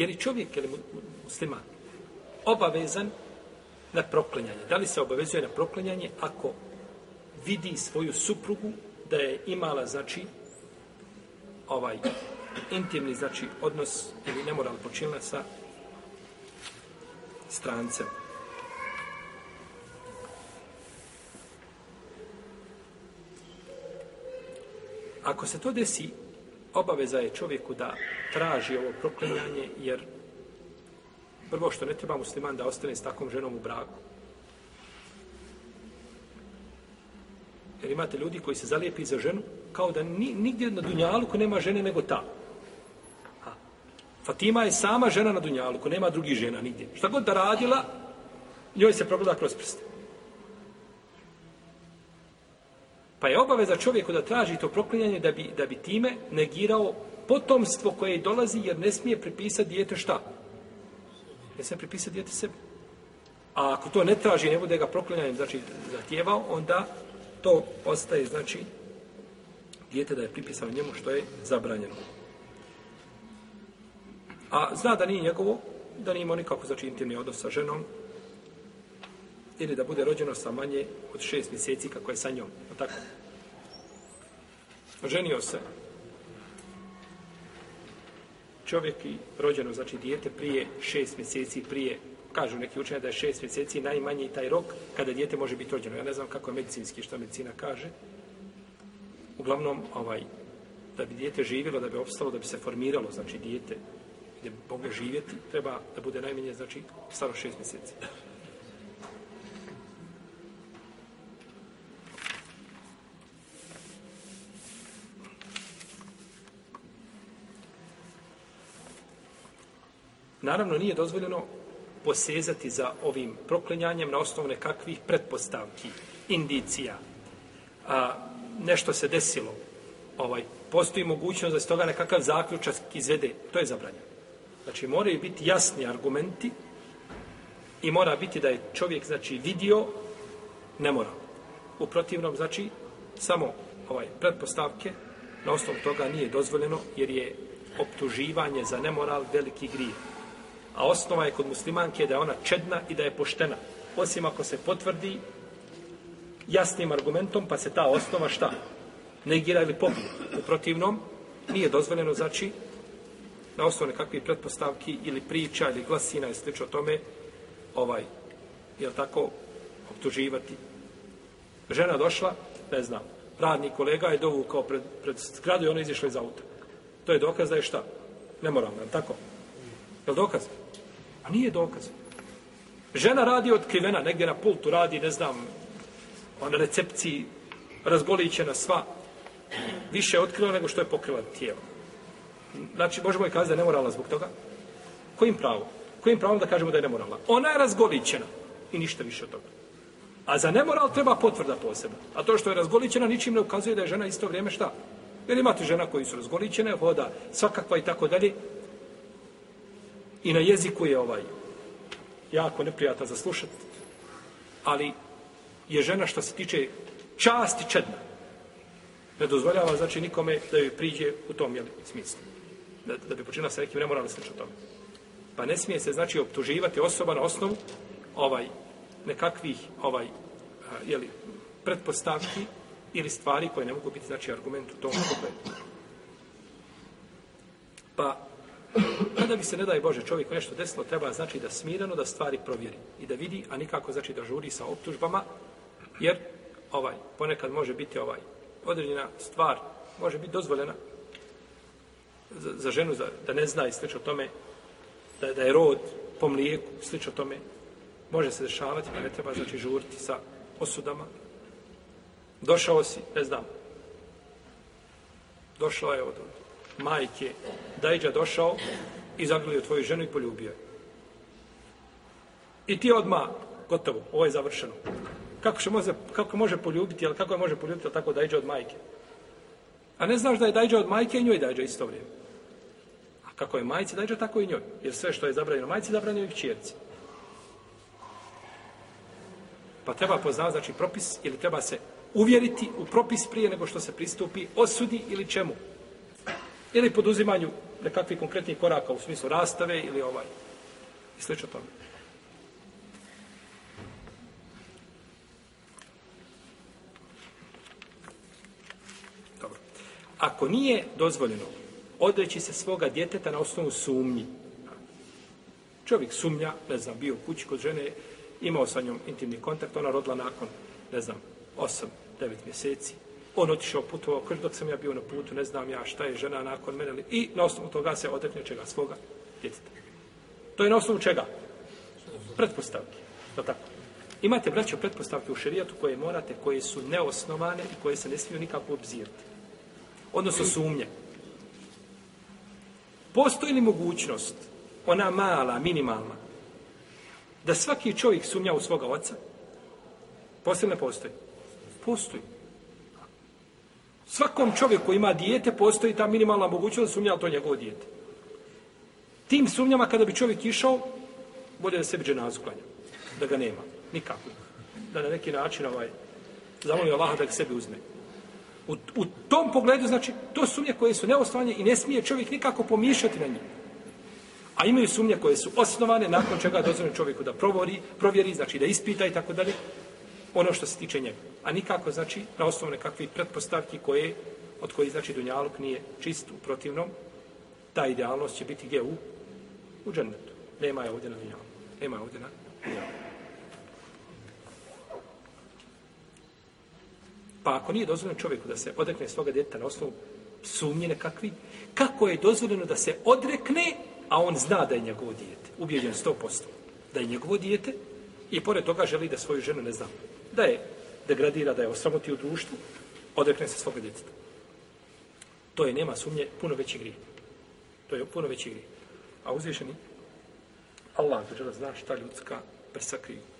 je li čovjek, je li musliman, obavezan na proklanjanje? Da li se obavezuje na proklanjanje ako vidi svoju suprugu da je imala, znači, ovaj intimni, znači, odnos ili nemoral počinila sa strancem? Ako se to desi obaveza je čovjeku da traži ovo proklinjanje, jer prvo što ne treba musliman da ostane s takvom ženom u braku. Jer imate ljudi koji se zalijepi za ženu, kao da ni, nigdje na dunjalu ko nema žene nego ta. Ha. Fatima je sama žena na dunjalu, ko nema drugih žena nigdje. Šta god da radila, njoj se progleda kroz prste. Pa je obaveza čovjeku da traži to proklinjanje da bi, da bi time negirao potomstvo koje dolazi jer ne smije pripisati dijete šta? Ne smije pripisati dijete sebe. A ako to ne traži, ne bude ga proklinjanjem znači, zatjevao, onda to ostaje, znači, dijete da je pripisao njemu što je zabranjeno. A zna da nije njegovo, da nije imao nikako, znači, intimni odnos sa ženom, ili da bude rođeno sa manje od šest mjeseci kako je sa njom. O tako. Ženio se čovjek i rođeno, znači dijete, prije šest mjeseci, prije, kažu neki učenje da je šest mjeseci najmanji taj rok kada dijete može biti rođeno. Ja ne znam kako je medicinski, što medicina kaže. Uglavnom, ovaj, da bi dijete živjelo, da bi opstalo, da bi se formiralo, znači dijete, gdje bi moglo živjeti, treba da bude najmanje, znači, staro šest mjeseci. Naravno, nije dozvoljeno posezati za ovim proklinjanjem na osnovne kakvih pretpostavki, indicija. A, nešto se desilo. Ovaj, postoji mogućnost da se toga nekakav zaključak izvede. To je zabranjeno. Znači, moraju biti jasni argumenti i mora biti da je čovjek, znači, vidio, ne mora. U protivnom, znači, samo ovaj, pretpostavke, na osnovu toga nije dozvoljeno, jer je optuživanje za nemoral veliki grijeh a osnova je kod muslimanke da je ona čedna i da je poštena. Osim ako se potvrdi jasnim argumentom, pa se ta osnova šta? Negira ili pobija. U protivnom, nije dozvoljeno, znači, na osnovu nekakve pretpostavki ili priča ili glasina i slično tome, ovaj, je tako, optuživati. Žena došla, ne znam, radni kolega je dovukao pred, pred zgradu i ona izišla iz auta. To je dokaz da je šta? Nemoralno, tako? Jel dokaz? A nije dokaz. Žena radi otkrivena, negdje na pultu radi, ne znam, na recepciji, razgolićena sva, više je otkrila nego što je pokrila tijelo. Znači, možemo i kazati da je nemoralna zbog toga. Kojim pravom? Kojim pravom da kažemo da je nemoralna? Ona je razgolićena i ništa više od toga. A za nemoral treba potvrda posebna. A to što je razgolićena ničim ne ukazuje da je žena isto vrijeme šta? Jer imate žena koji su razgolićene, hoda svakakva i tako dalje, i na jeziku je ovaj jako neprijatno za slušati, ali je žena što se tiče časti čedna. Ne dozvoljava znači nikome da joj priđe u tom jel, smislu. Da, da bi počinila sa nekim nemoralnim sličom tome. Pa ne smije se znači optuživati osoba na osnovu ovaj nekakvih ovaj je li pretpostavki ili stvari koje ne mogu biti znači argument u tom pogledu. Pa kada bi se, ne daj Bože, čovjek nešto desilo, treba znači da smirano da stvari provjeri i da vidi, a nikako znači da žuri sa optužbama, jer ovaj, ponekad može biti ovaj određena stvar, može biti dozvoljena za, za ženu za, da ne zna i slično tome, da, da je rod po mlijeku, slično tome, može se dešavati, pa ne treba znači žuriti sa osudama. Došao si, ne znam, došao je od majke, dajđa došao, i zaklio tvoju ženu i poljubio je. I ti odma gotovo, ovo je završeno. Kako se može kako može poljubiti, al kako je može poljubiti al tako dajđe od majke? A ne znaš da je dajđe od majke i njoj dajđe isto vrijeme. A kako je majci dajđe, tako i njoj. Jer sve što je zabranjeno majci, zabranjeno i kćerci. Pa treba poznati, znači, propis ili treba se uvjeriti u propis prije nego što se pristupi osudi ili čemu? ili poduzimanju nekakvih konkretnih koraka u smislu rastave ili ovaj i slično tome. Dobro. Ako nije dozvoljeno odreći se svoga djeteta na osnovu sumnji, čovjek sumnja, ne znam, bio u kući kod žene, imao sa njom intimni kontakt, ona rodila nakon, ne znam, 8-9 mjeseci, on otišao putovao, kaže, dok sam ja bio na putu, ne znam ja šta je žena nakon mene, li, i na osnovu toga se odrekne čega svoga djeteta. To je na osnovu čega? Pretpostavke. Da tako. Imate, braćo, pretpostavke u šerijatu koje morate, koje su neosnovane i koje se ne smiju nikako obzirati. Odnosno sumnje. Postoji li mogućnost, ona mala, minimalna, da svaki čovjek sumnja u svoga oca? Postoji ne postoji? Postoji. postoji. Svakom čovjeku koji ima dijete postoji ta minimalna mogućnost da sumnja to njegovo dijete. Tim sumnjama kada bi čovjek išao, bolje da sebi dženazu klanja. Da ga nema. Nikako. Da na neki način ovaj, zamoli Allaha da ga sebi uzme. U, u tom pogledu, znači, to sumnje koje su neostavanje i ne smije čovjek nikako pomišljati na njih. A imaju sumnje koje su osnovane, nakon čega dozvore čovjeku da provori, provjeri, znači da ispita i tako dalje, ono što se tiče njega a nikako znači na osnovu nekakvih pretpostavki koje, od koji znači Dunjaluk nije čist u protivnom, ta idealnost će biti gdje u, u džennetu. Nema je ovdje na Dunjaluku. Nema je ovdje na Dunjaluku. Pa ako nije dozvoljeno čovjeku da se odrekne svoga djeta na osnovu sumnje nekakvi, kako je dozvoljeno da se odrekne, a on zna da je njegovo dijete, ubijeđen 100%, da je njegovo dijete i pored toga želi da svoju ženu ne zna. Da je degradira, da je osramoti u društvu, odrekne se svoga djeteta. To je, nema sumnje, puno veći grih. To je puno veći grih. A uzvišeni, Allah, to žele, zna šta ljudska prsa kriju.